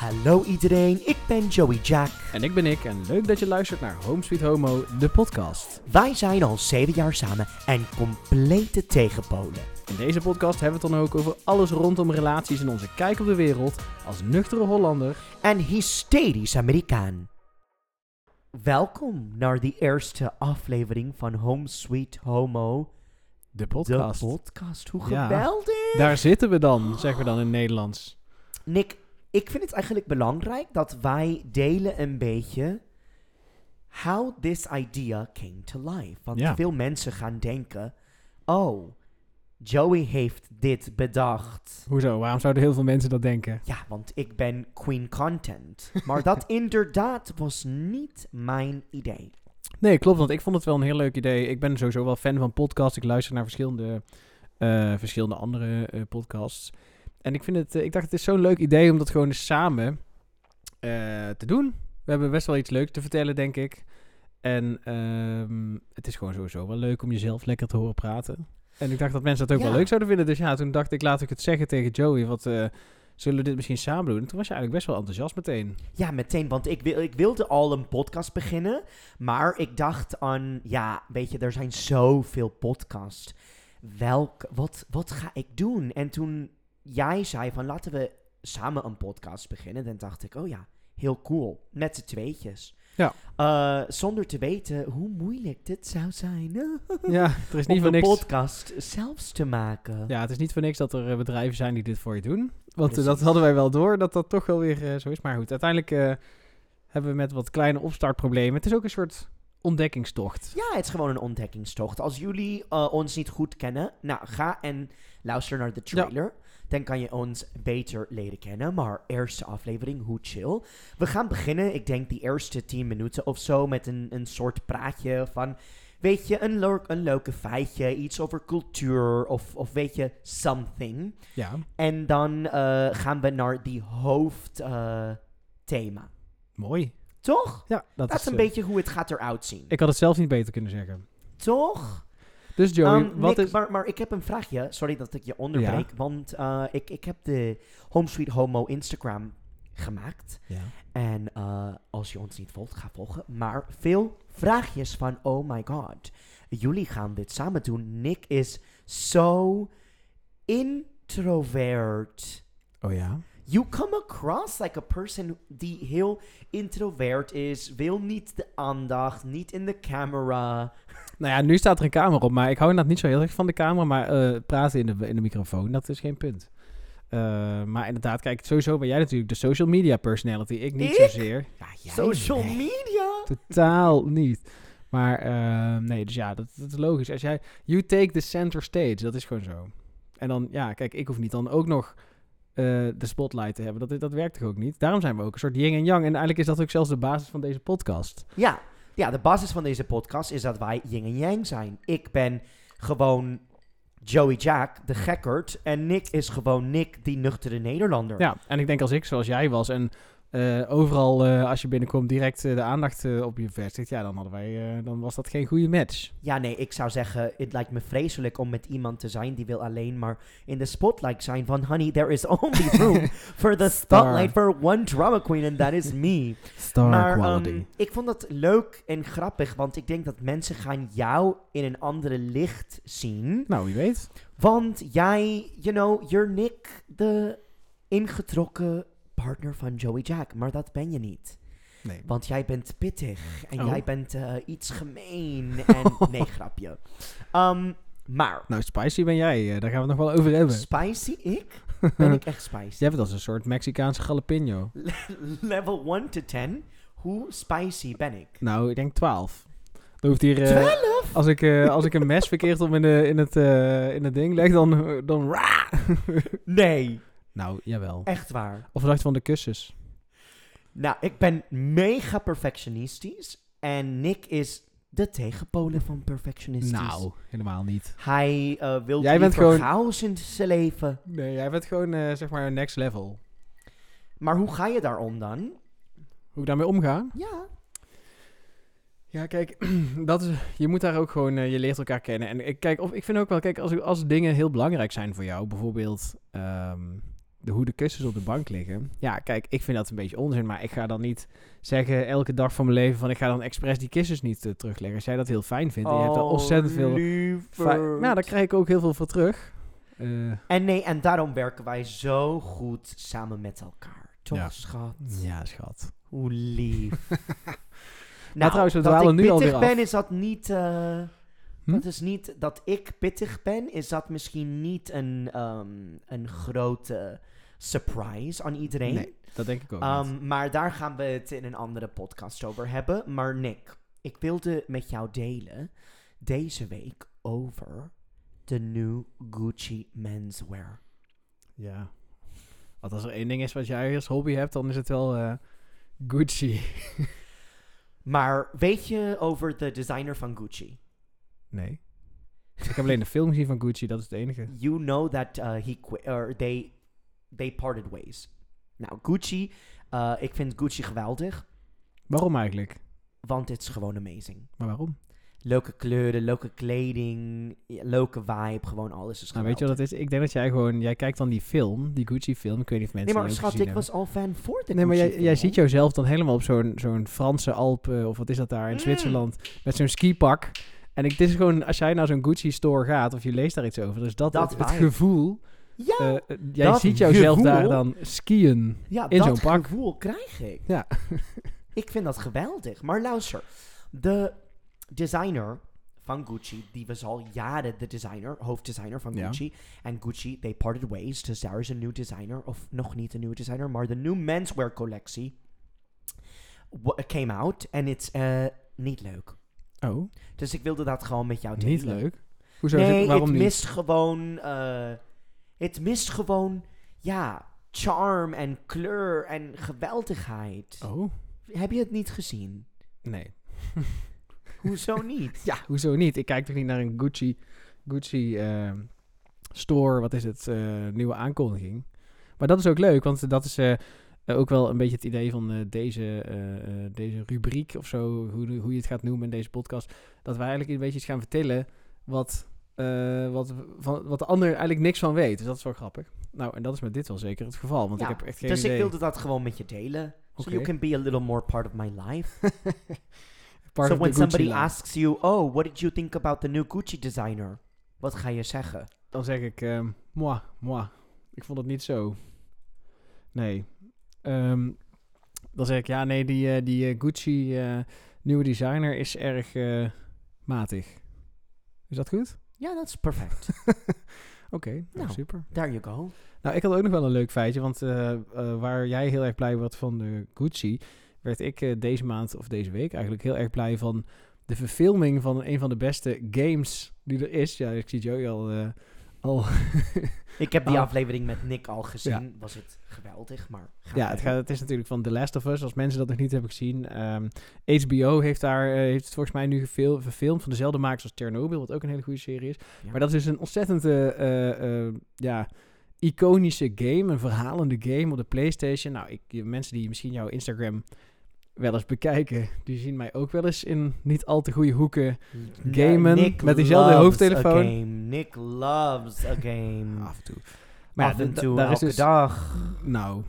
Hallo iedereen, ik ben Joey Jack. En ik ben ik en leuk dat je luistert naar Home Sweet Homo, de podcast. Wij zijn al zeven jaar samen en complete tegenpolen. In deze podcast hebben we het dan ook over alles rondom relaties en onze kijk op de wereld als nuchtere Hollander. En hysterisch Amerikaan. Welkom naar de eerste aflevering van Home Sweet Homo, De podcast. de podcast. Hoe Ja. geweldig! Daar zitten we dan, zeggen we dan in het Nederlands. Nick, ik vind het eigenlijk belangrijk dat wij delen een beetje how this idea came to life. Want Ja. veel mensen gaan denken, oh, Joey heeft dit bedacht. Hoezo? Waarom zouden heel veel mensen dat denken? Ja, want ik ben queen content. Maar dat inderdaad was niet mijn idee. Nee, klopt, want ik vond het wel een heel leuk idee. Ik ben sowieso wel fan van podcasts. Ik luister naar verschillende, eh, verschillende andere eh, podcasts. En ik, vind het, eh, ik dacht, het is zo'n leuk idee om dat gewoon eens samen eh, te doen. We hebben best wel iets leuks te vertellen, denk ik. En ehm, het is gewoon sowieso wel leuk om jezelf lekker te horen praten. En ik dacht dat mensen dat ook Ja. wel leuk zouden vinden. Dus ja, toen dacht ik, laat ik het zeggen tegen Joey. Wat, eh, zullen we dit misschien samen doen? En toen was je eigenlijk best wel enthousiast meteen. Ja, meteen, want ik, wil, ik wilde al een podcast beginnen. Maar ik dacht aan, ja, weet je, er zijn zoveel podcasts. Welk, wat, wat ga ik doen? En toen jij zei van, laten we samen een podcast beginnen. Dan dacht ik, oh ja, heel cool. Met z'n tweetjes. Ja. Eh, zonder te weten hoe moeilijk dit zou zijn. Ja, er is niet om voor niks... podcast zelfs te maken. Ja, het is niet voor niks dat er eh, bedrijven zijn die dit voor je doen. Want eh, dat hadden wij wel door, dat dat toch wel weer zo is. Maar goed, uiteindelijk hebben we met wat kleine opstartproblemen. Het is ook een soort ontdekkingstocht. Ja, het is gewoon een ontdekkingstocht. Als jullie ons niet goed kennen, nou ga en luister naar de trailer. Dan kan je ons beter leren kennen. Maar eerste aflevering, hoe chill. We gaan beginnen, ik denk die eerste 10 minuten of zo, met een, een soort praatje van. Weet je, een, leuk, een leuke feitje, iets over cultuur of, of weet je, something. Ja, En dan eh, gaan we naar die hoofdthema. mooi. Toch? Ja, dat, Dat is een eh, beetje hoe het gaat eruit zien. Ik had het zelf niet beter kunnen zeggen. Toch? Dus Joey, Um, wat Nick, is... maar, maar ik heb een vraagje. Sorry dat ik je onderbreek. Want uh, ik, ik heb de Home Sweet Homo Instagram gemaakt. Ja. En uh, als je ons niet volgt, ga volgen. Maar veel vraagjes van, oh my god. Jullie gaan dit samen doen. Nick is zo introvert. Oh ja? You come across like a person die heel introvert is. Wil niet de aandacht, niet in de camera. Nou ja, nu staat er een camera op, maar ik hou inderdaad niet zo heel erg van de camera. Maar eh, praten in de, in de microfoon, dat is geen punt. Eh, maar inderdaad, kijk, sowieso ben jij natuurlijk de social media personality. Ik niet Ik? zozeer. Ja, jij Social nee. media. Totaal niet. Maar eh, nee, dus ja, dat, dat is logisch. Als jij, you take the center stage, dat is gewoon zo. En dan, ja, kijk, ik hoef niet dan ook nog de spotlight te hebben. Dat, dat werkt toch ook niet? Daarom zijn we ook een soort yin en yang. En eigenlijk is dat ook zelfs de basis van deze podcast. Ja, ja, de basis van deze podcast is dat wij yin en yang zijn. Ik ben gewoon Joey Jack, de gekkerd. En Nick is gewoon Nick, die nuchtere Nederlander. Ja, en ik denk als ik zoals jij was en eh, overal eh, als je binnenkomt direct eh, de aandacht op je vestigt, ja, dan hadden wij, dan was dat geen goede match. Ja, nee, ik zou zeggen, het lijkt me vreselijk om met iemand te zijn die wil alleen maar in de spotlight zijn van, honey, there is only room for the spotlight for one drama queen and that is me. Star maar quality. ehm, ik vond dat leuk en grappig, want ik denk dat mensen gaan jou in een andere licht zien. nou, wie weet. Want jij, you know, you're Nick, de ingetrokken partner van Joey Jack. Maar dat ben je niet. Nee. Want jij bent pittig en Oh. jij bent eh, iets gemeen. En nee, grapje. Um, maar, Nou, spicy ben jij, eh, daar gaan we het nog wel over hebben. spicy ik? Ben ik echt spicy? Jij bent als een soort Mexicaanse jalapeno. Level 1 to 10, hoe spicy ben ik? Nou, ik denk 12. Dan hoeft hier, eh, 12? als, ik, als ik een mes verkeerd om in, de, in, het, in het ding leg, dan... dan Nee, nou, jawel. echt waar. Of dacht van de kussens? Nou, ik ben mega perfectionistisch. En Nick is de tegenpolen van perfectionistisch. Nou, helemaal niet. Hij eh wil Jij bent gewoon- chaos in zijn leven. Nee, jij bent gewoon, eh, zeg maar, next level. Maar hoe ga je daarom dan? Hoe ik daarmee omga? Ja. Ja, kijk, dat is, je moet daar ook gewoon, eh, je leert elkaar kennen. En ik, kijk, of, ik vind ook wel, kijk, als, als dingen heel belangrijk zijn voor jou, bijvoorbeeld, ehm, de, hoe de kussens op de bank liggen. Ja, kijk, ik vind dat een beetje onzin. Maar ik ga dan niet zeggen elke dag van mijn leven van ik ga dan expres die kussens niet eh, terugleggen. Als jij dat heel fijn vindt en je hebt er Oh, ontzettend veel... Nou, daar krijg ik ook heel veel voor terug. Eh, En nee, en daarom werken wij zo goed samen met elkaar. Toch, Ja. schat? ja, schat. Hoe lief. Maar trouwens, we dat dwalen ik nu alweer pittig af. ben, is dat niet... eh, Hm? Dat is niet... Dat ik pittig ben, is dat misschien niet een, ehm, een grote surprise aan iedereen. Nee, dat denk ik ook niet. Ehm, maar daar gaan we het in een andere podcast over hebben. Maar Nick, ik wilde met jou delen deze week over de new Gucci menswear. Ja. Want als er één ding is wat jij als hobby hebt, dan is het wel eh, Gucci. Maar weet je over de designer van Gucci? Nee. Ik heb alleen de film gezien van Gucci, dat is het enige. You know that uh, he or they, they parted ways. Nou, Gucci, uh, ik vind Gucci geweldig, Waarom eigenlijk? want het is gewoon amazing. Maar waarom? Leuke kleuren, leuke kleding, leuke vibe, gewoon alles is Nou, geweldig. weet je wat het is? Ik denk dat jij gewoon... Jij kijkt dan die film, die Gucci-film. Ik weet niet of mensen Nee, maar schat, ik hebben. was al fan voor de Nee, maar jij, ziet jouzelf dan helemaal op zo'n zo'n Franse Alpen, of wat is dat daar, in Mm. Zwitserland, met zo'n skipak. En ik, dit is gewoon, als jij naar zo'n Gucci-store gaat, of je leest daar iets over, dus dat, Dat het, gevoel... Ja, eh, eh, jij dat ziet jouzelf gevoel. daar dan skiën. ja in dat zo'n pak. gevoel krijg ik. Ja. ik vind dat geweldig. Maar luister, de designer van Gucci, die was al jaren de designer, hoofddesigner van Ja. Gucci. En Gucci, they parted ways, dus daar is een nieuw designer, of nog niet een nieuwe designer, maar de new menswear collectie came out. En het is eh, niet leuk. Oh, Dus ik wilde dat gewoon met jou delen. niet leuk. Hoezo? Nee, waarom het niet? mist gewoon. eh, het mist gewoon. Ja, charm en kleur en geweldigheid. Oh, Heb je het niet gezien? nee. Hoezo niet? Ja, hoezo niet? Ik kijk toch niet naar een Gucci, Gucci eh, store, wat is het, eh, nieuwe aankondiging. Maar dat is ook leuk, want dat is eh, ook wel een beetje het idee van eh, deze, eh, eh, deze rubriek of zo, hoe, hoe je het gaat noemen in deze podcast. Dat wij eigenlijk een beetje iets gaan vertellen wat, wat, van, wat de ander eigenlijk niks van weet. Dus dat is wel grappig. Nou, en dat is met dit wel zeker het geval, want Ja, ik heb echt geen dus idee. ik wilde dat gewoon met je delen. So you can be a little more part of my life. Part so of when somebody line. asks you, oh, what did you think about the new Gucci designer? Wat ga je zeggen? Dan zeg ik, moi, moi. Ik vond het niet zo. Nee. Ehm, dan zeg ik, ja, nee, die, eh, die eh, Gucci eh, nieuwe designer is erg matig. Is dat goed? Ja, dat is perfect. Oké, nou, Nou. super. There you go. Nou, ik had ook nog wel een leuk feitje, want waar jij heel erg blij wordt van de Gucci, werd ik deze maand, of deze week eigenlijk, heel erg blij van de verfilming van een van de beste games die er is. Ja, ik zie Joey al... al Ik heb die Oh. aflevering met Nick al gezien. Was het geweldig, maar... Ja, het, gaat, het is natuurlijk van The Last of Us, als mensen dat nog niet hebben gezien. Ehm, HBO heeft daar eh, heeft het volgens mij nu gefil- verfilmd van dezelfde makers als Chernobyl, wat ook een hele goede serie is. Ja. Maar dat is dus een ontzettend eh, eh, ja, iconische game, een verhalende game op de PlayStation. Nou, ik, mensen die misschien jouw Instagram wel eens bekijken, die zien mij ook wel eens in niet al te goede hoeken. Gamen met diezelfde hoofdtelefoon. a game. Nick loves a game. Af en toe. Maar ja, Af en toe, elke dus, dag. Nou,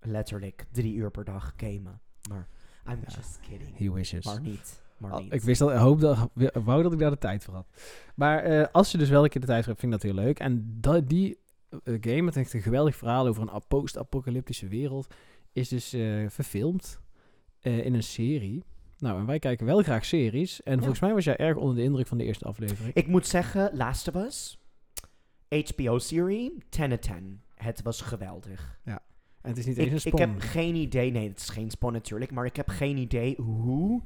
Letterlijk drie uur per dag gamen. Maar I'm Ja. just kidding. he wishes. Maar niet. Maar Al- niet. Ik wist dat, hoop dat, wou dat ik daar de tijd voor had. Maar eh, als je dus wel een keer de tijd voor hebt, vind ik dat heel leuk. En dat, die eh, game, het heeft een geweldig verhaal over een ap- post-apocalyptische wereld, is dus eh, verfilmd eh, in een serie. Nou, en wij kijken wel graag series. En volgens mij was jij erg onder de indruk van de eerste aflevering. Ik moet zeggen, Last of Us, HBO-serie, 10 uit 10. Het was geweldig. en het is niet eens Ik, een ik spon. heb geen idee, nee, het is geen spawn natuurlijk, maar ik heb geen idee hoe,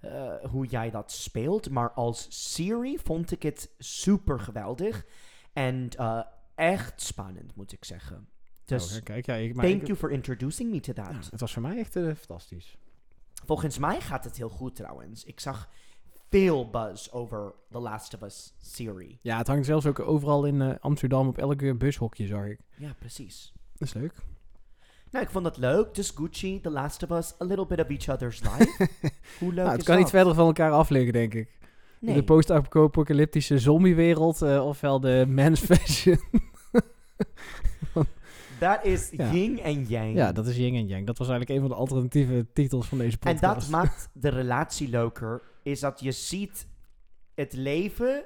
eh, hoe jij dat speelt. Maar als serie vond ik het super geweldig en eh, echt spannend, moet ik zeggen. Dus Oh, kijk, ja, ik, maar thank ik- you for introducing me to that. ja, het was voor mij echt fantastisch. Volgens mij gaat het heel goed trouwens. Ik zag veel buzz over The Last of Us serie. Ja, het hangt zelfs ook overal in eh, Amsterdam op elke bushokje, zag ik. Ja, precies. Dat is leuk. Nou, ik vond het leuk. Dus Gucci, The Last of Us, a little bit of each other's life. Hoe leuk Nou, het is kan dat? niet verder van elkaar af liggen, denk ik. Nee. De post-apocalyptische zombiewereld, eh ofwel de men's fashion. Dat is Ja. yin en yang. Ja, dat is Yin en Yang. Dat was eigenlijk een van de alternatieve titels van deze en podcast. dat maakt de relatie leuker. Is dat je ziet het leven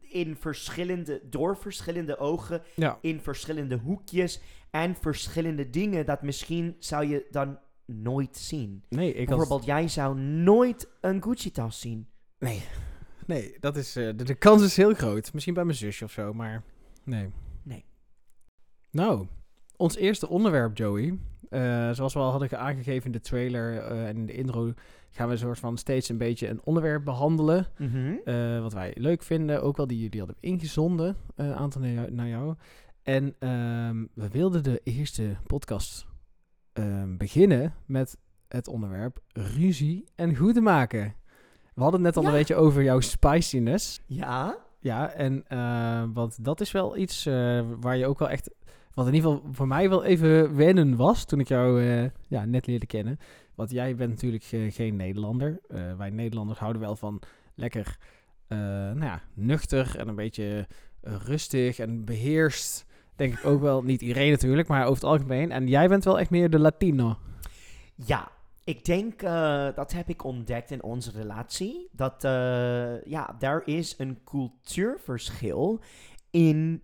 in verschillende, door verschillende ogen, Ja, in verschillende hoekjes en verschillende dingen dat misschien zou je dan nooit zien. nee, ik. Bijvoorbeeld, jij zou nooit een Gucci-tas zien. Nee, nee dat is, eh, de, de kans is heel groot. Misschien bij mijn zusje of zo, maar nee. Nee. Nou, ons eerste onderwerp, Joey. Eh, zoals we al hadden aangegeven in de trailer eh, en in de intro... gaan we een soort van steeds een beetje een onderwerp behandelen... Mhm. eh, wat wij leuk vinden. Ook wel die jullie hadden ingezonden, een aantal naar jou, naar jou. En ehm, we wilden de eerste podcast ehm, beginnen met het onderwerp ruzie en goede maken. We hadden het net al Ja. een beetje over jouw spiciness. Ja? Ja, en want dat is wel iets waar je ook wel echt... Wat in ieder geval voor mij wel even wennen was toen ik jou eh, ja, net leerde kennen. Want jij bent natuurlijk eh, geen Nederlander. Eh, wij Nederlanders houden wel van lekker nou ja, nuchter en een beetje rustig en beheerst. Denk ik ook wel, niet iedereen natuurlijk, maar over het algemeen. En jij bent wel echt meer de Latino. Ja, ik denk dat heb ik ontdekt in onze relatie. Dat uh, ja, daar is een cultuurverschil in,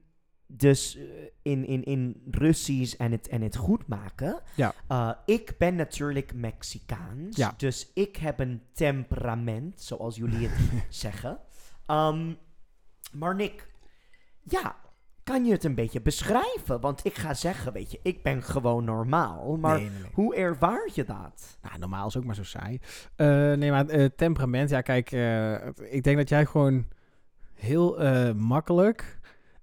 dus, uh, in, in, in Russisch en het, en het goed maken. Ja. Uh, ik ben natuurlijk Mexicaans, Ja. dus ik heb een temperament, zoals jullie het zeggen. Um, maar Nick, ja, kan je het een beetje beschrijven? Want ik ga zeggen, weet je, ik ben gewoon normaal. Maar Nee, nee, nee. hoe ervaar je dat? Nou, normaal is ook maar zo saai. Eh, nee, maar eh, temperament, ja, kijk, eh, ik denk dat jij gewoon heel eh, makkelijk,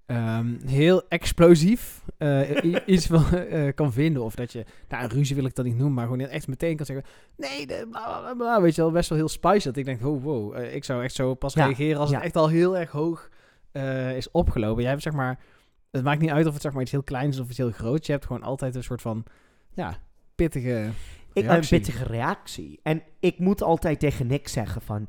ehm, heel explosief eh, iets wel, eh, kan vinden. Of dat je, nou, een ruzie wil ik dat niet noemen, maar gewoon echt meteen kan zeggen, nee, de, bla, bla, bla, weet je wel, best wel heel spicy. Dat ik denk, wow, wow, eh, ik zou echt zo pas Ja, reageren als ja. het echt al heel erg hoog is opgelopen. Jij hebt zeg maar, het maakt niet uit of het zeg maar iets heel kleins is of iets heel groots. Je hebt gewoon altijd een soort van, ja, pittige... Ik heb Reactie. een pittige reactie. En ik moet altijd tegen Nick zeggen van...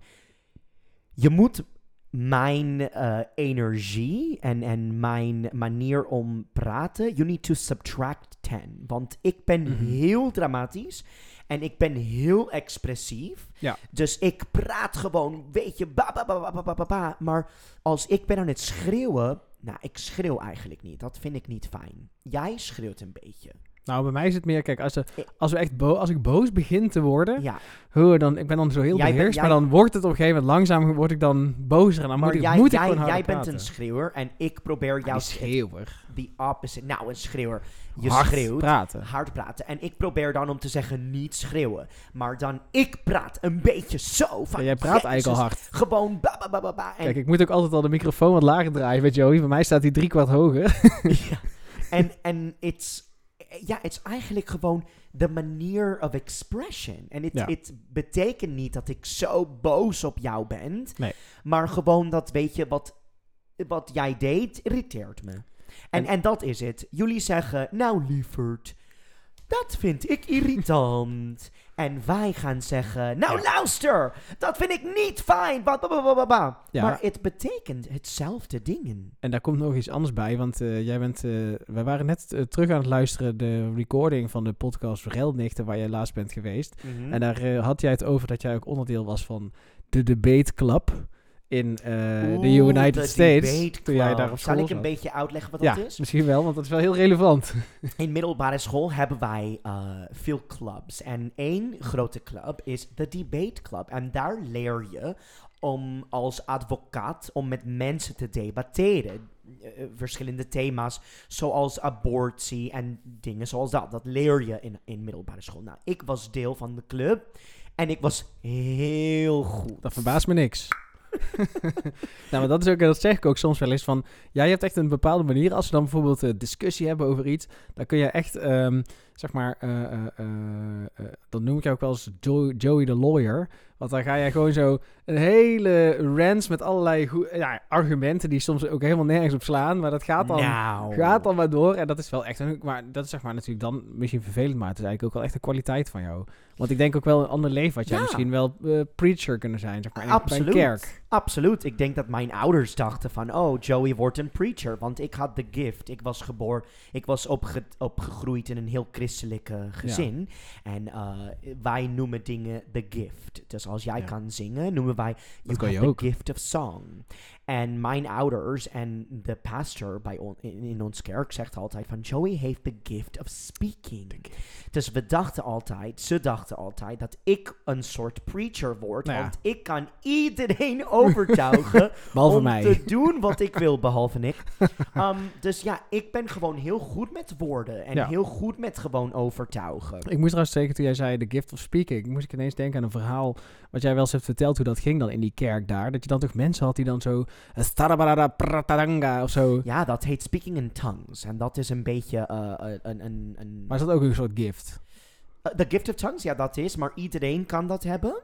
Je moet mijn eh, energie en, en mijn manier om praten, you need to subtract 10. Want ik ben mhm. heel dramatisch en ik ben heel expressief. Ja. Dus ik praat gewoon, weet je, ba, ba, ba, ba, ba, ba, maar als ik ben aan het schreeuwen, nou, ik schreeuw eigenlijk niet. Dat vind ik niet fijn. Jij schreeuwt een beetje. Nou, bij mij is het meer, kijk, als, er, als, we echt bo als ik boos begin te worden, Ja, hoe, dan, ik ben dan zo heel Jij bent- beheerst, jij- maar dan wordt het op een gegeven moment langzaam, word ik dan bozer en dan maar moet ik, jij, moet ik jij, gewoon jij bent praten. een schreeuwer en ik probeer Ja, jou die schreeuwer. die opposite. Nou, een schreeuwer. Je Hard schreeuwt. praten. Hard praten. En ik probeer dan om te zeggen niet schreeuwen. Maar dan ik praat een beetje zo van. Ja, jij praat eigenlijk al hard. Gewoon ba ba ba ba Kijk, ik moet ook altijd al de microfoon wat lager draaien met Joey. Bij mij staat hij drie kwart hoger. ja. en, en it's, ja, het is eigenlijk gewoon de manier of expression. En het Ja. het betekent niet dat ik zo boos op jou ben. Nee. Maar gewoon dat, weet je, wat, wat jij deed, irriteert me. En, En- en dat is het. Jullie zeggen, nou lieverd, dat vind ik irritant. En wij gaan zeggen, nou Ja. luister, dat vind ik niet fijn. Ba, ba, ba, ba, ba, ba. Ja. Maar het betekent hetzelfde dingen. En daar komt nog iets anders bij, want eh, jij bent... eh wij waren net eh, terug aan het luisteren, de recording van de podcast Relnichten, waar jij laatst bent geweest. Mhm. En daar had jij het over dat jij ook onderdeel was van de Debate Club in eh, de United States. Toen jij daar op Zal ik een zat. beetje uitleggen wat Ja, dat is? misschien wel, want dat is wel heel relevant. In middelbare school hebben wij eh, veel clubs. En één grote club is de Debate Club. En daar leer je om als advocaat om met mensen te debatteren. Eh, verschillende thema's, zoals abortie en dingen zoals dat. Dat leer je in, in middelbare school. Nou, ik was deel van de club en ik was heel goed. Dat verbaast me niks. nou, maar dat is ook, dat zeg ik ook soms wel eens van, jij hebt echt een bepaalde manier, als we dan bijvoorbeeld een discussie hebben over iets, dan kun je echt, ehm, zeg maar, eh, eh, eh, dan noem ik jou ook wel eens Jo- Joey de lawyer, Want dan ga jij gewoon zo een hele rants met allerlei ja, argumenten die soms ook helemaal nergens op slaan. Maar dat gaat dan, nou. gaat dan maar door. En dat is wel echt een... Maar dat is zeg maar natuurlijk dan misschien vervelend, maar het is eigenlijk ook wel echt een kwaliteit van jou. Want ik denk ook wel een ander leven had jij Ja. misschien wel preacher kunnen zijn, zeg maar, in, bij Absoluut. een kerk. Absoluut. Ik denk dat mijn ouders dachten van, oh, Joey wordt een preacher. Want ik had de gift. Ik was geboren, ik was opge opgegroeid in een heel christelijk gezin. En eh, wij noemen dingen the gift. Dus als jij Ja. kan zingen, noemen wij, you have je the gift of song. En mijn ouders en de pastor bij on, in, in ons kerk zegt altijd van, Joey heeft the gift of speaking. Dus we dachten altijd, ze dachten altijd dat ik een soort preacher word. Nou ja. Want ik kan iedereen overtuigen Behalve om mij. te doen wat ik wil, behalve ik. Um, dus ja, ik ben gewoon heel goed met woorden. En Ja. heel goed met gewoon overtuigen. Ik moest trouwens zeker toen jij zei de gift of speaking, moest ik ineens denken aan een verhaal wat jij wel eens hebt verteld hoe dat ging dan in die kerk daar. Dat je dan toch mensen had die dan zo pratadanga of zo. Ja, dat heet speaking in tongues. En dat is een beetje eh, eh, een... een, een Maar is dat ook een soort gift? Uh, The gift of tongues, ja, dat is. Maar iedereen kan dat hebben.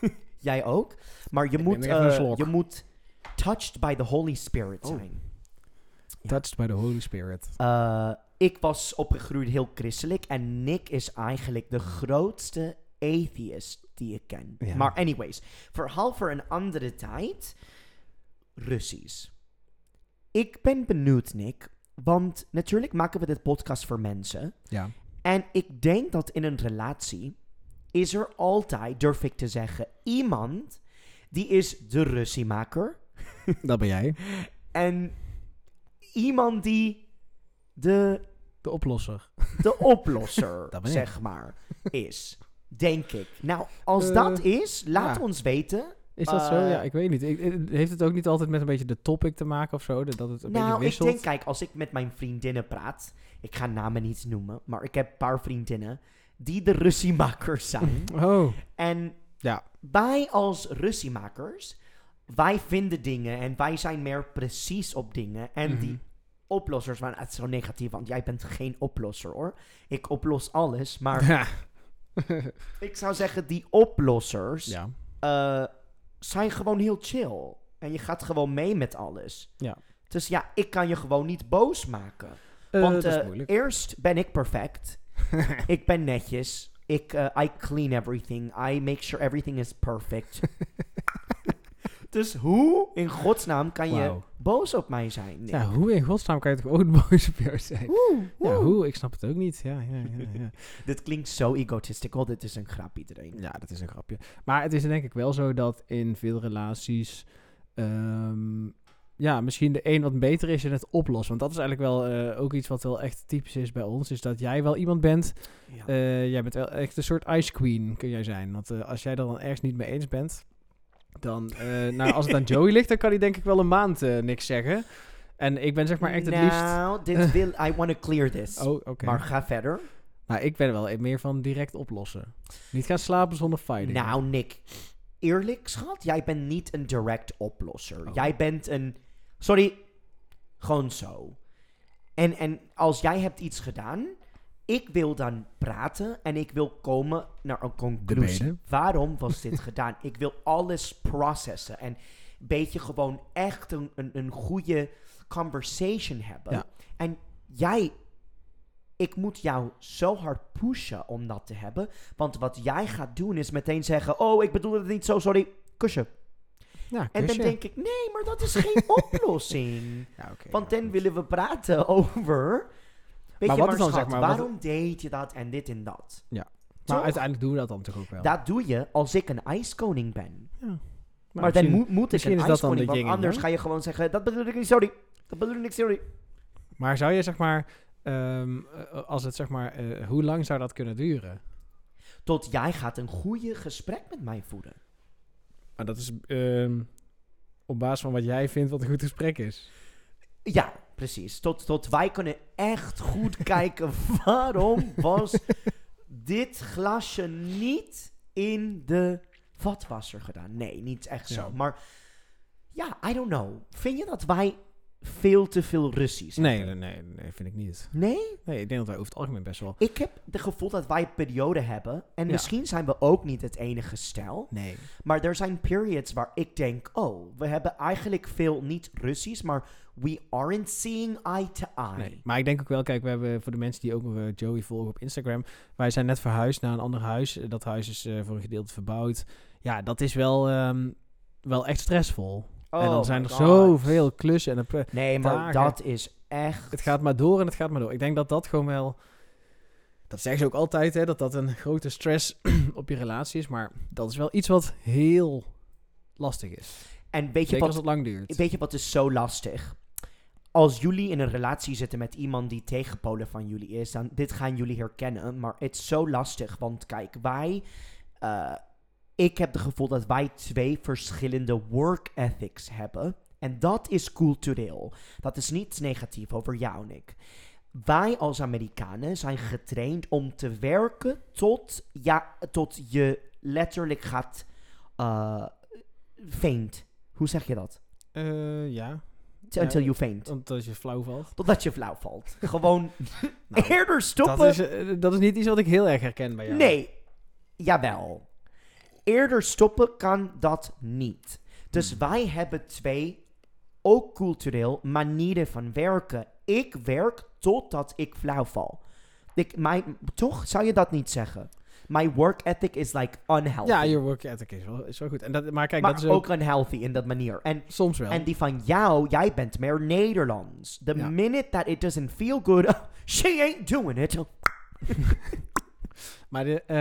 Jij ook. Maar je moet, eh, je moet touched by the Holy Spirit Oh. zijn. Ja. Touched by the Holy Spirit. Eh, ik was opgegroeid heel christelijk. En Nick is eigenlijk de grootste atheist die ik ken. Ja. Maar anyways, verhaal voor een andere tijd. Russisch. Ik ben benieuwd, Nick. Want natuurlijk maken we dit podcast voor mensen. Ja. En ik denk dat in een relatie is er altijd, durf ik te zeggen, iemand die is de ruziemaker. Dat ben jij. En iemand die de, De oplosser. de oplosser, zeg maar, is. Denk ik. Nou, als Eh, dat is, laat ja. ons weten. Is dat zo? Ja, ik weet niet. Ik, ik- heeft het ook niet altijd met een beetje de topic te maken of zo? Dat het een beetje Nou, ik wisselt? denk, kijk, als ik met mijn vriendinnen praat, ik ga namen niet noemen, maar ik heb een paar vriendinnen die de ruziemakers zijn. Oh, En Ja. wij als ruziemakers, wij vinden dingen en wij zijn meer precies op dingen. En Mhm. die oplossers, maar het is zo negatief, want jij bent geen oplosser hoor. Ik oplos alles, maar ja. ik zou zeggen, die oplossers ja. eh, zijn gewoon heel chill. En je gaat gewoon mee met alles. Ja. Dus ja, ik kan je gewoon niet boos maken. Eh, Want eh, moeilijk. eerst ben ik perfect. ik ben netjes. Ik, eh, I clean everything. I make sure everything is perfect. dus hoe in godsnaam kan je Wauw. boos op mij zijn? Nick? Ja, hoe in godsnaam kan je toch ook boos op jou zijn? Oeh, Ja, hoe? Ik snap het ook niet. Ja, ja, ja, ja. Dit klinkt zo egotistical. Dit is een grap iedereen. ja, dat is een grapje. Maar het is denk ik wel zo dat in veel relaties... ehm, ja, misschien de een wat beter is in het oplossen. Want dat is eigenlijk wel eh, ook iets wat wel echt typisch is bij ons. Is dat jij wel iemand bent... Ja. eh, jij bent wel echt een soort ice queen, kun jij zijn. Want eh, als jij er dan ergens niet mee eens bent... Dan, eh, nou, als het aan Joey ligt, dan kan hij denk ik wel een maand eh, niks zeggen. En ik ben zeg maar echt het liefst... Nou, dit wil... I want to clear this. Oh, oké. Maar ga verder. Nou, ik ben wel meer van direct oplossen. Niet gaan slapen zonder fighting. Nou, Nick. Eerlijk, schat, jij bent niet een direct oplosser. Oh. Jij bent een... Sorry. Gewoon zo. En, en als jij hebt iets gedaan... Ik wil dan praten en ik wil komen naar een conclusie. Debaten. Waarom was dit gedaan? Ik wil alles processen en een beetje gewoon echt een, een, een goede conversation hebben. Ja. En jij, ik moet jou zo hard pushen om dat te hebben. Want wat jij gaat doen is meteen zeggen: Oh, ik bedoel het niet zo, sorry, kusje. Ja, En dan denk ik: Nee, maar dat is geen oplossing. Ja, Want dan willen we praten over. Maar wat maar is dan, schat, zeg maar, wat- waarom deed je dat en dit en dat? Maar Toch? uiteindelijk doen we dat dan toch ook wel. Dat doe je als ik een ijskoning ben. Ja. Maar, dan misschien- moet, moet ik misschien een is dat dan ijskoning, de want yin en anders yang. ga je gewoon zeggen, dat bedoel ik niet, sorry. Dat bedoel ik niet, sorry. Maar zou je zeg maar, ehm, eh, als het zeg maar, eh, hoe lang zou dat kunnen duren? Tot jij gaat een goede gesprek met mij voeren. Maar dat is ehm, op basis van wat jij vindt wat een goed gesprek is. Ja, precies. Tot, tot wij kunnen echt goed kijken waarom was dit glasje niet in de vatwasser gedaan. Nee, niet echt zo. Ja. Maar ja, I don't know. Vind je dat wij veel te veel Russisch Nee, nee, nee, nee, vind ik niet. Nee? Nee, ik denk dat wij over het algemeen best wel... Ik heb het gevoel dat wij een periode hebben. En Ja. misschien zijn we ook niet het enige stel. Nee. Maar er zijn periods waar ik denk, oh, we hebben eigenlijk veel niet Russisch, maar we aren't seeing eye to eye. Nee. Maar ik denk ook wel, kijk, we hebben voor de mensen die ook eh, Joey volgen op Instagram, wij zijn net verhuisd naar een ander huis. Dat huis is eh, voor een gedeelte verbouwd. Ja, dat is wel, ehm, wel echt stressvol. En Oh dan zijn my er God. zoveel klussen. En het, Nee, maar dagen. dat is echt... het gaat maar door en het gaat maar door. Ik denk dat dat gewoon wel, dat zeggen ze ook altijd, hè, dat dat een grote stress op je relatie is. Maar dat is wel iets wat heel lastig is. En weet je, Zeker als wat, het lang duurt. weet je wat is zo lastig? Als jullie in een relatie zitten met iemand die tegenpolen van jullie is, dan dit gaan jullie herkennen. Maar het is zo lastig, want kijk, wij... eh, ik heb het gevoel dat wij twee verschillende work ethics hebben. En dat is cultureel. Dat is niet negatief over jou en ik. Wij als Amerikanen zijn getraind om te werken tot, ja, tot je letterlijk gaat uh, faint. Hoe zeg je dat? Eh, ja, Until Ja, you faint. omdat je flauw valt. Totdat je flauw valt. Gewoon Nou, eerder stoppen. dat, is, eh, dat is niet iets wat ik heel erg herken bij jou. Nee, jawel. Eerder stoppen kan dat niet. Dus Hmm. wij hebben twee, ook cultureel, manieren van werken. Ik werk totdat ik flauw val. Ik, mijn, toch zou je dat niet zeggen? My work ethic is like unhealthy. Ja, je work ethic is wel, is wel goed. En dat, maar kijk, maar dat is ook, ook unhealthy in dat manier. En, soms wel. en die van jou, jij bent meer Nederlands. The Ja. minute that it doesn't feel good, she ain't doing it. Maar, de, eh,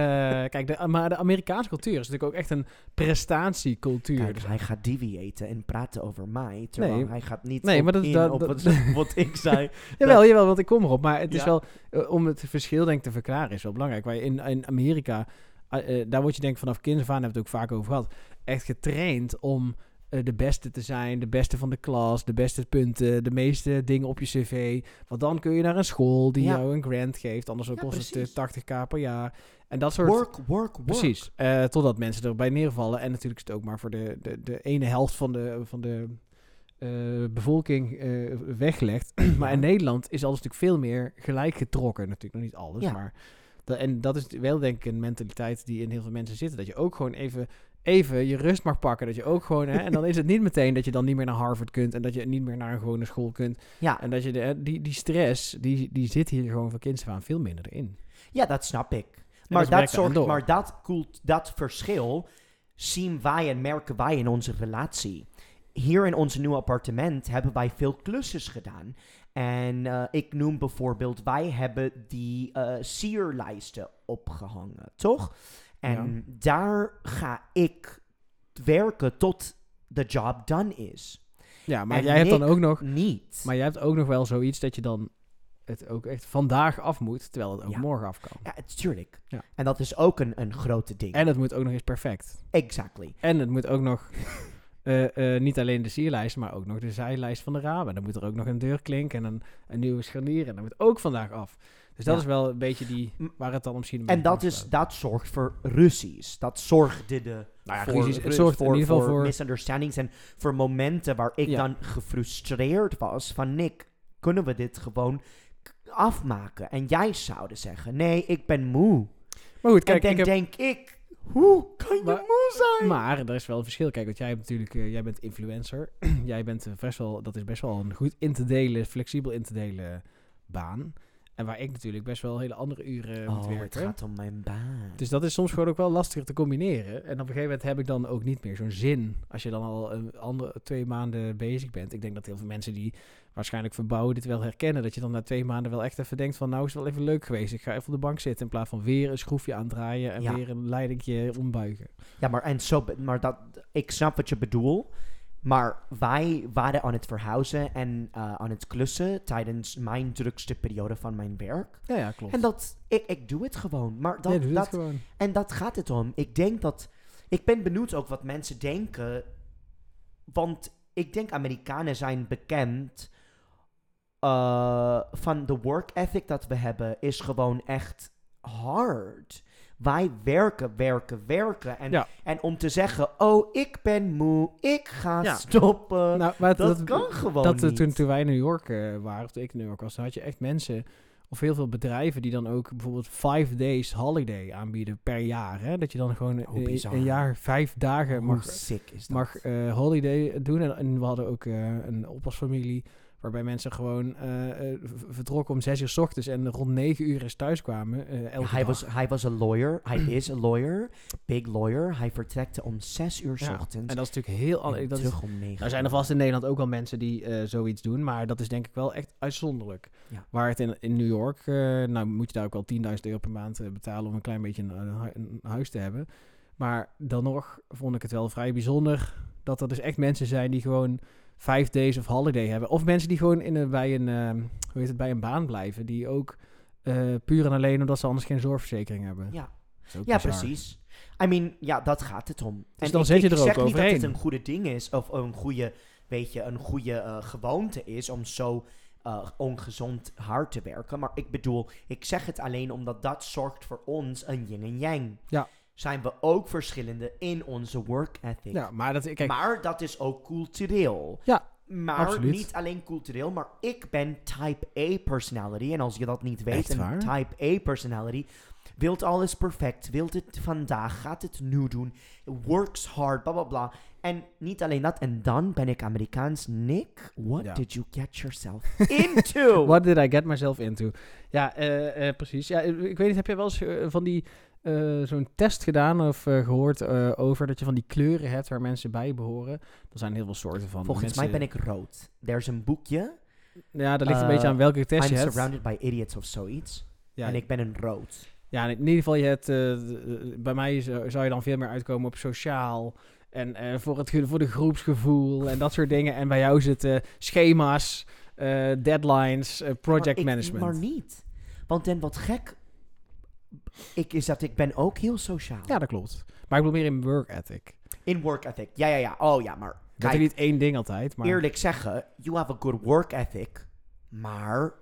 kijk, de, maar de Amerikaanse cultuur is natuurlijk ook echt een prestatiecultuur. Kijk, Dus- hij gaat deviaten en praten over mij, terwijl Nee. hij gaat niet Nee, op maar dat is in dat- op dat- wat, ik zei. jawel, jawel, want ik kom erop. Maar het is Ja. wel, eh, om het verschil denk ik te verklaren, is wel belangrijk. Waar je in, in Amerika, eh, daar word je denk ik vanaf kinds af aan, hebben we het ook vaak over gehad, echt getraind om de beste te zijn, de beste van de klas, de beste punten, de meeste dingen op je cv. Want dan kun je naar een school die Ja. jou een grant geeft, anders Ja, kost het precies. eh, 80k per jaar. En dat soort... Work, work, work. Precies. Eh, totdat mensen erbij neervallen. En natuurlijk is het ook maar voor de, de, de ene helft van de, van de eh, bevolking eh, weggelegd. maar in Nederland is alles natuurlijk veel meer gelijk getrokken. Natuurlijk nog niet alles, Ja. maar... Dat, en dat is wel denk ik een mentaliteit die in heel veel mensen zit. Dat je ook gewoon even, even je rust mag pakken. Dat je ook gewoon... Hè, en dan is het niet meteen dat je dan niet meer naar Harvard kunt. En dat je niet meer naar een gewone school kunt. Ja, En dat je de, die, die stress, die, die zit hier gewoon van kinds af aan veel minder in. ja, dat snap ik. En Maar dat zorgt, door. maar dat, koelt, dat verschil zien wij en merken wij in onze relatie. Hier in ons nieuwe appartement hebben wij veel klusjes gedaan. En eh, ik noem bijvoorbeeld, wij hebben die eh sierlijsten opgehangen, toch? En daar ga ik werken tot de job done is. Ja, maar En jij hebt dan ook nog... Niet. Maar jij hebt ook nog wel zoiets dat je dan het ook echt vandaag af moet, terwijl het ook Ja. morgen af kan. ja, tuurlijk. Ja. En dat is ook een, een grote ding. En het moet ook nog eens perfect. exactly. En het moet ook nog eh, eh, niet alleen de sierlijst, maar ook nog de zijlijst van de ramen. Dan moet er ook nog een deurklink en een, een nieuwe scharnier en dat moet ook vandaag af. Dus dat Ja. is wel een beetje die, waar het dan misschien een En dat, is, dat zorgt voor ruzies. Dat zorgde de Nou ja, voor, ruzies. Het zorgt in voor, ieder geval voor- misunderstandings en voor momenten waar ik Ja. dan gefrustreerd was van Nick, kunnen we dit gewoon afmaken? En jij zouden zeggen, nee, ik ben moe. Maar goed, kijk, en ik dan heb, denk ik, hoe kan je Maar- moe zijn? Maar er is wel een verschil. Kijk, want jij hebt natuurlijk, eh, jij bent influencer. jij bent eh, best wel, dat is best wel een goed in te delen, flexibel in te delen baan. En waar ik natuurlijk best wel hele andere uren moet oh, het werken. gaat om mijn baan. Dus dat is soms gewoon ook wel lastiger te combineren. En op een gegeven moment heb ik dan ook niet meer zo'n zin. Als je dan al een andere twee maanden bezig bent. Ik denk dat heel veel mensen die waarschijnlijk verbouwen dit wel herkennen. Dat je dan na twee maanden wel echt even denkt van nou is het wel even leuk geweest. Ik ga even op de bank zitten in plaats van weer een schroefje aandraaien en Ja. weer een leidingje ombuigen. Ja, maar, en zo, maar dat, ik snap wat je bedoelt. Maar wij waren aan het verhuizen en eh, aan het klussen tijdens mijn drukste periode van mijn werk. Ja, ja, klopt. En dat, ik, ik doe het gewoon. Maar dat, dat, gewoon. en dat gaat het om. Ik denk dat, ik ben benieuwd ook wat mensen denken. Want ik denk Amerikanen zijn bekend uh, van de work ethic dat we hebben is gewoon echt hard. Wij werken, werken, werken. En, Ja. en om te zeggen, oh, ik ben moe, ik ga Ja. stoppen. Nou, maar dat, kan gewoon dat, eh, niet. toen, toen wij in New York eh, waren, of toen ik in New York was, dan had je echt mensen, of heel veel bedrijven, die dan ook bijvoorbeeld five days holiday aanbieden per jaar. Hè? Dat je dan gewoon Oh, een- bizar. een jaar vijf dagen mag, sick is dat? mag eh, holiday doen. En, en we hadden ook eh, een oppasfamilie waarbij mensen gewoon eh, eh, vertrokken om zes uur s ochtends en rond negen uur eens thuis kwamen. eh, elke hij, dag. was, hij was een lawyer. Hij is een lawyer. Big lawyer. Hij vertrekte om zes uur s Ja, ochtends. En dat is natuurlijk heel... an- en Dat is, terug om negen er zijn er vast in Nederland ook wel mensen die zoiets doen, maar dat is denk ik wel echt uitzonderlijk. Ja. Waar het in, in New York, nou moet je daar ook wel 10.000 euro per maand betalen om een klein beetje een, een huis te hebben. Maar dan nog vond ik het wel vrij bijzonder dat er dus echt mensen zijn die gewoon vijf days of holiday hebben. Of mensen die gewoon in een, bij, een, ehm, hoe heet het, bij een baan blijven, die ook eh, puur en alleen omdat ze anders geen zorgverzekering hebben. Ja, ja bizar. precies. I mean, ja, dat gaat het om. Dus en dan ik, zet je ik er ook zeg niet dat overheen. het een goede ding is, of een goede, weet je, een goede eh, gewoonte is om zo eh, ongezond hard te werken. Maar ik bedoel, ik zeg het alleen omdat dat zorgt voor ons een yin en yang. Ja. Zijn we ook verschillende in onze work ethic. Ja, maar dat, kijk, maar dat is ook cultureel. Ja, Maar absoluut. niet alleen cultureel, maar ik ben type A personality. En als je dat niet weet, een type A personality wilt alles perfect, wilt het vandaag, gaat het nu doen, works hard, bla bla bla. En niet alleen dat, en dan ben ik Amerikaans. Nick, what Ja. did you get yourself into? What did I get myself into? Ja, eh, eh, precies. Ja, ik weet niet, heb je wel eens eh, van die zo'n test gedaan of eh, gehoord eh, over dat je van die kleuren hebt waar mensen bij behoren? Er zijn heel veel soorten van. Volgens mij ben ik rood. Er is een boekje, Ja, dat ligt een beetje aan welke test I'm je hebt. surrounded by idiots of zoiets. Ja, En ik ben een rood. ja, in ieder geval, je hebt, bij mij zou je dan veel meer uitkomen op sociaal. En eh, voor, het, voor de groepsgevoel en dat soort dingen. En bij jou zitten schema's, eh, deadlines, eh, project maar ik- management. Maar niet. Want dan wat gek ik, is dat ik ben ook heel sociaal. Ja, dat klopt. Maar ik bedoel meer in work ethic. In work ethic. Ja, ja, ja. Oh ja, maar Dat is niet één ding altijd, maar... eerlijk zeggen, you have a good work ethic. Maar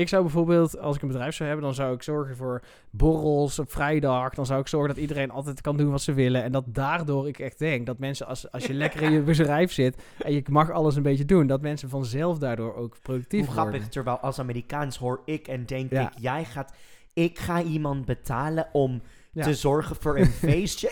Ik zou bijvoorbeeld, als ik een bedrijf zou hebben, dan zou ik zorgen voor borrels op vrijdag. Dan zou ik zorgen dat iedereen altijd kan doen wat ze willen. En dat daardoor ik echt denk dat mensen, als, als je lekker in je bedrijf zit en je mag alles een beetje doen, dat mensen vanzelf daardoor ook productief hoe worden. grappig, terwijl als Amerikaans hoor ik en denk Ja. ik, jij gaat, ik ga iemand betalen om Ja. te zorgen voor een feestje.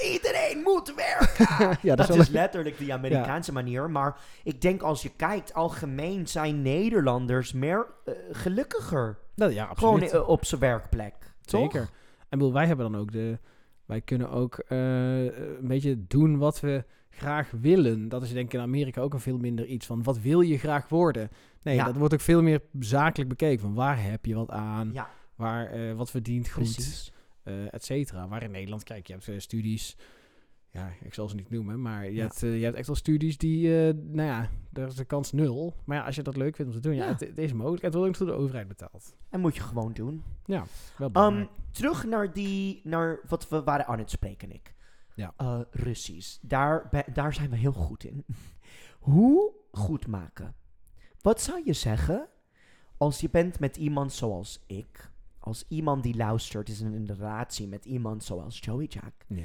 Iedereen moet werken. ja, dat is letterlijk die Amerikaanse manier. Maar ik denk als je kijkt, algemeen zijn Nederlanders meer eh, gelukkiger. dat, ja, Gewoon absoluut. eh, op zijn werkplek. Toch? Zeker. En bedoel, wij hebben dan ook de... Wij kunnen ook eh, een beetje doen wat we graag willen. Dat is denk ik in Amerika ook een veel minder iets van... Wat wil je graag worden? Nee, Ja. dat wordt ook veel meer zakelijk bekeken. Van waar heb je wat aan? Ja, Waar, wat verdient goed? precies. eh et cetera. Waar in Nederland, kijk, je hebt studies... Ja, ik zal ze niet noemen, maar je, Ja. hebt, eh, je hebt echt wel studies die... eh, nou ja, daar is de kans nul. Maar ja, als je dat leuk vindt om te doen... Ja, Ja. het, het is mogelijk. Het wordt ook door de overheid betaald. En moet je gewoon doen. Wel Um, belangrijk. terug naar, die, naar wat we waren aan het spreken, ik. Ja. Eh, Russisch. Daar, daar zijn we heel goed in. Hoe goed maken? Wat zou je zeggen als je bent met iemand zoals ik? Als iemand die luistert is in een relatie met iemand zoals Joey Jack. ja.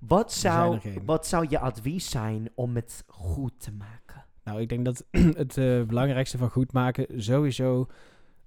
Wat zou, wat zou je advies zijn om het goed te maken? Nou, ik denk dat het eh, belangrijkste van goed maken sowieso...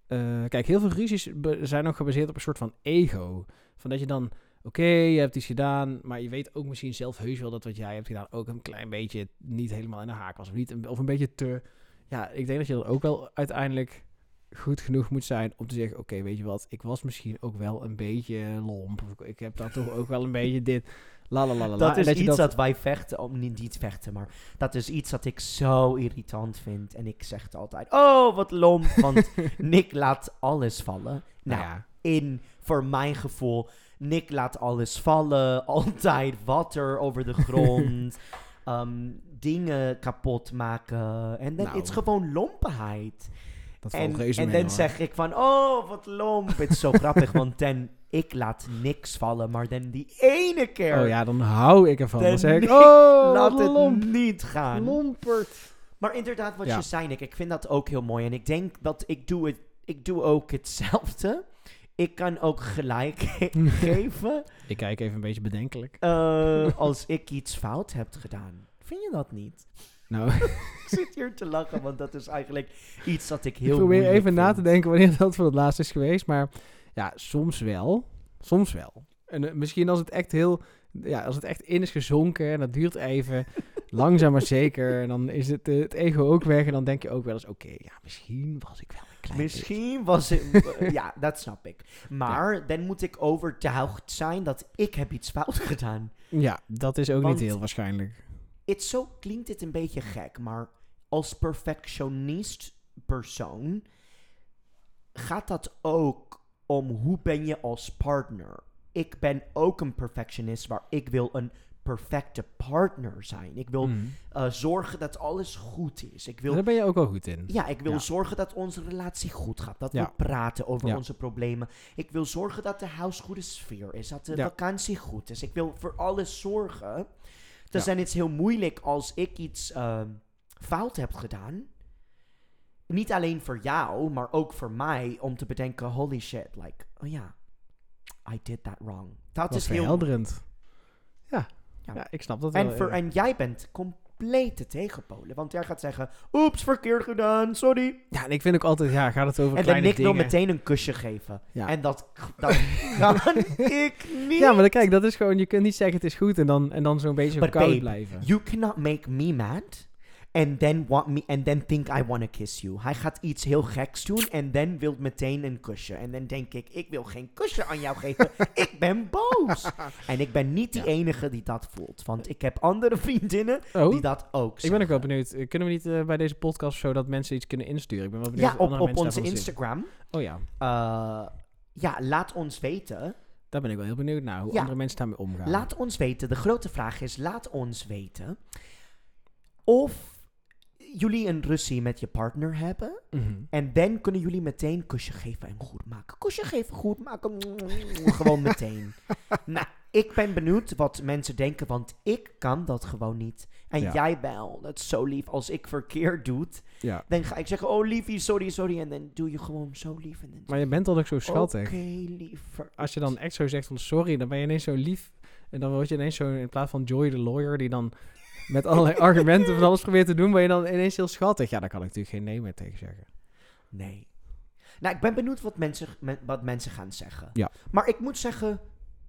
eh, kijk, heel veel ruzies zijn ook gebaseerd op een soort van ego. Van dat je dan... Oké, je hebt iets gedaan, maar je weet ook misschien zelf heus wel dat wat jij hebt gedaan ook een klein beetje niet helemaal in de haak was. Of, niet, een- of een beetje te... Ja, ik denk dat je dan ook wel uiteindelijk goed genoeg moet zijn om te zeggen... Oké, weet je wat, ik was misschien ook wel een beetje lomp. Of ik- ik heb daar toch ook wel een beetje dit... La la la la. la. Dat is iets dat... wij vechten, om niet, niet vechten, maar dat is iets dat ik zo irritant vind. En ik zeg het altijd, oh wat lomp, want Nick laat alles vallen. Nou, Nou ja, in, voor mijn gevoel, Nick laat alles vallen, altijd water over de grond, ehm, dingen kapot maken. En dan Nou. het is gewoon lompenheid. Dat valt En, reuze en mee, dan hoor. zeg ik van, oh, wat lomp. Het is zo grappig, want dan, ik laat niks vallen, maar dan die ene keer, Oh ja, dan hou ik ervan. Dan Dan zeg ik, oh, laat het lomp, niet gaan. lompert. Maar inderdaad, wat Ja. je zei, Nick, ik vind dat ook heel mooi. En ik denk dat ik doe, het, ik doe ook hetzelfde. Ik kan ook gelijk geven Ik kijk even een beetje bedenkelijk. eh, als ik iets fout heb gedaan. Vind je dat niet? Nou, Ik zit hier te lachen, want dat is eigenlijk iets dat ik heel ik probeer even na te denken wanneer dat voor het laatst is geweest. Maar ja, soms wel. Soms wel. En eh, misschien als het echt heel... Ja, als het echt in is gezonken en dat duurt even. langzaam maar zeker. En dan is het, eh, het ego ook weg. En dan denk je ook wel eens... Oké, ja, misschien was ik wel een klein beetje- Misschien was het... ja, dat snap ik. Maar dan moet ik overtuigd zijn dat ik heb iets fout gedaan. Ja, dat is ook Want- niet heel waarschijnlijk. Het zo klinkt dit een beetje gek, maar als perfectionist persoon gaat dat ook om hoe ben je als partner. Ik ben ook een perfectionist waar ik wil een perfecte partner zijn. Ik wil Mhm. eh, zorgen dat alles goed is. Ik wil Daar ben je ook wel goed in. Ja, ik wil Ja. zorgen dat onze relatie goed gaat. Dat Ja. we praten over Ja. onze problemen. Ik wil zorgen dat de huis goede sfeer is. Dat de vakantie goed is. Ik wil voor alles zorgen. Dus Ja. dan is het heel moeilijk als ik iets ehm, fout heb gedaan. Niet alleen voor jou, maar ook voor mij. Om te bedenken, holy shit. Like, oh ja, I did that wrong. Dat is heel... verhelderend. Ja. Ja. ja. ik snap dat wel. En, voor, ja. en jij bent complete tegenpolen. Want jij gaat zeggen, oeps, verkeerd gedaan, sorry. Ja, en ik vind ook altijd... Ja, gaat het over En dan kleine Nick wil meteen een kusje geven. Ja. En dat, dat kan ik niet. Ja, maar dan, kijk, dat is gewoon... Je kunt niet zeggen het is goed en dan, en dan zo'n beetje But koud babe, blijven. You cannot make me mad. And then, want me, and then think I want to kiss you. Hij gaat iets heel geks doen en dan wil meteen een kusje. En dan denk ik, ik wil geen kusje aan jou geven. ik ben boos. En ik ben niet die Ja. enige die dat voelt. Want ik heb andere vriendinnen Oh, die dat ook ik ben ook wel zeggen. benieuwd. Eh, Kunnen we niet eh, bij deze podcast zo dat mensen iets kunnen insturen? Ik ben wel benieuwd Ja, op, op onze. Instagram. Oh ja, Eh, ja, laat ons weten. daar ben ik wel heel benieuwd naar. Hoe Ja. andere mensen daarmee omgaan. Laat ons weten. De grote vraag is: laat ons weten of jullie een ruzie met je partner hebben. Mhm. En dan kunnen jullie meteen kusje geven en goed maken. Kusje geven, goed maken. Gewoon meteen. nou, ik ben benieuwd wat mensen denken, want ik kan dat gewoon niet. En Ja. jij wel. Dat is zo lief. Als ik verkeerd doe, Ja. dan ga ik zeggen: Oh, liefie, sorry, sorry. En dan doe je gewoon zo lief. En dan Maar je bent toch ook zo Oké, schattig. liever. Als je dan echt zo zegt van sorry, dan ben je ineens zo lief. En dan word je ineens zo, in plaats van Joy de lawyer, die dan met allerlei argumenten van alles probeert te doen, ben je dan ineens heel schattig. Ja, daar kan ik natuurlijk geen nee meer tegen zeggen. Nee. Nou, ik ben benieuwd wat mensen, men- wat mensen gaan zeggen. Ja. Maar ik moet zeggen,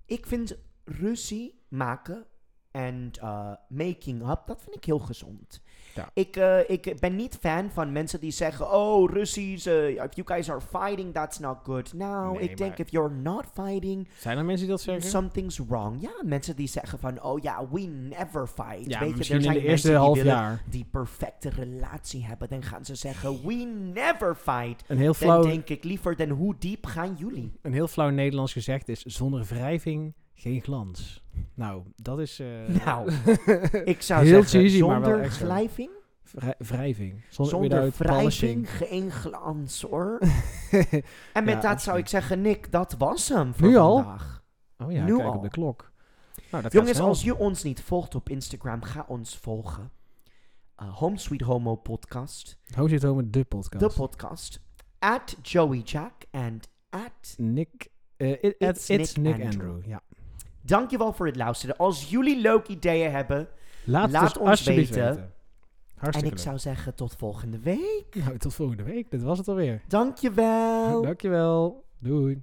ik vind ruzie maken en eh, making up, dat vind ik heel gezond. Ja. Ik, eh, ik ben niet fan van mensen die zeggen, oh, ruzies, eh, if you guys are fighting, that's not good. Nou, Nee, ik denk if you're not fighting, Zijn er mensen die dat zeggen? something's wrong. Ja, mensen die zeggen van, oh ja, we never fight. ja, Weet je, er in zijn de eerste die half willen jaar. die perfecte relatie hebben. Dan gaan ze zeggen, we never fight. Een heel, Dan flauw, denk ik liever, dan hoe diep gaan jullie? een heel flauw Nederlands gezegd is, zonder wrijving geen glans. Nou, dat is... eh, Nou, Ik zou Heel zeggen, cheesy, maar wel zonder echt zo. glijving, vrij- wrijving. Zonder, zonder wrijving, geen glans hoor. En met Ja, dat zou ik zeggen, Nick, dat was hem voor Nu al? vandaag. oh ja, Nu kijk al. op de klok. Nou, dat Jongens, als je ons niet volgt op Instagram, ga ons volgen. Uh, Home Sweet Homo podcast. Hoe zit het met de podcast? De podcast. At Joey Jack en at... Nick, it- It's at- it's Nick Nick, Andrew. Andrew. Ja. Dankjewel voor het luisteren. Als jullie leuke ideeën hebben. Laat, ons weten. weten. En ik zou zeggen, tot volgende week. Nou, tot volgende week. Dit was het alweer. Dankjewel. Dankjewel. Doei.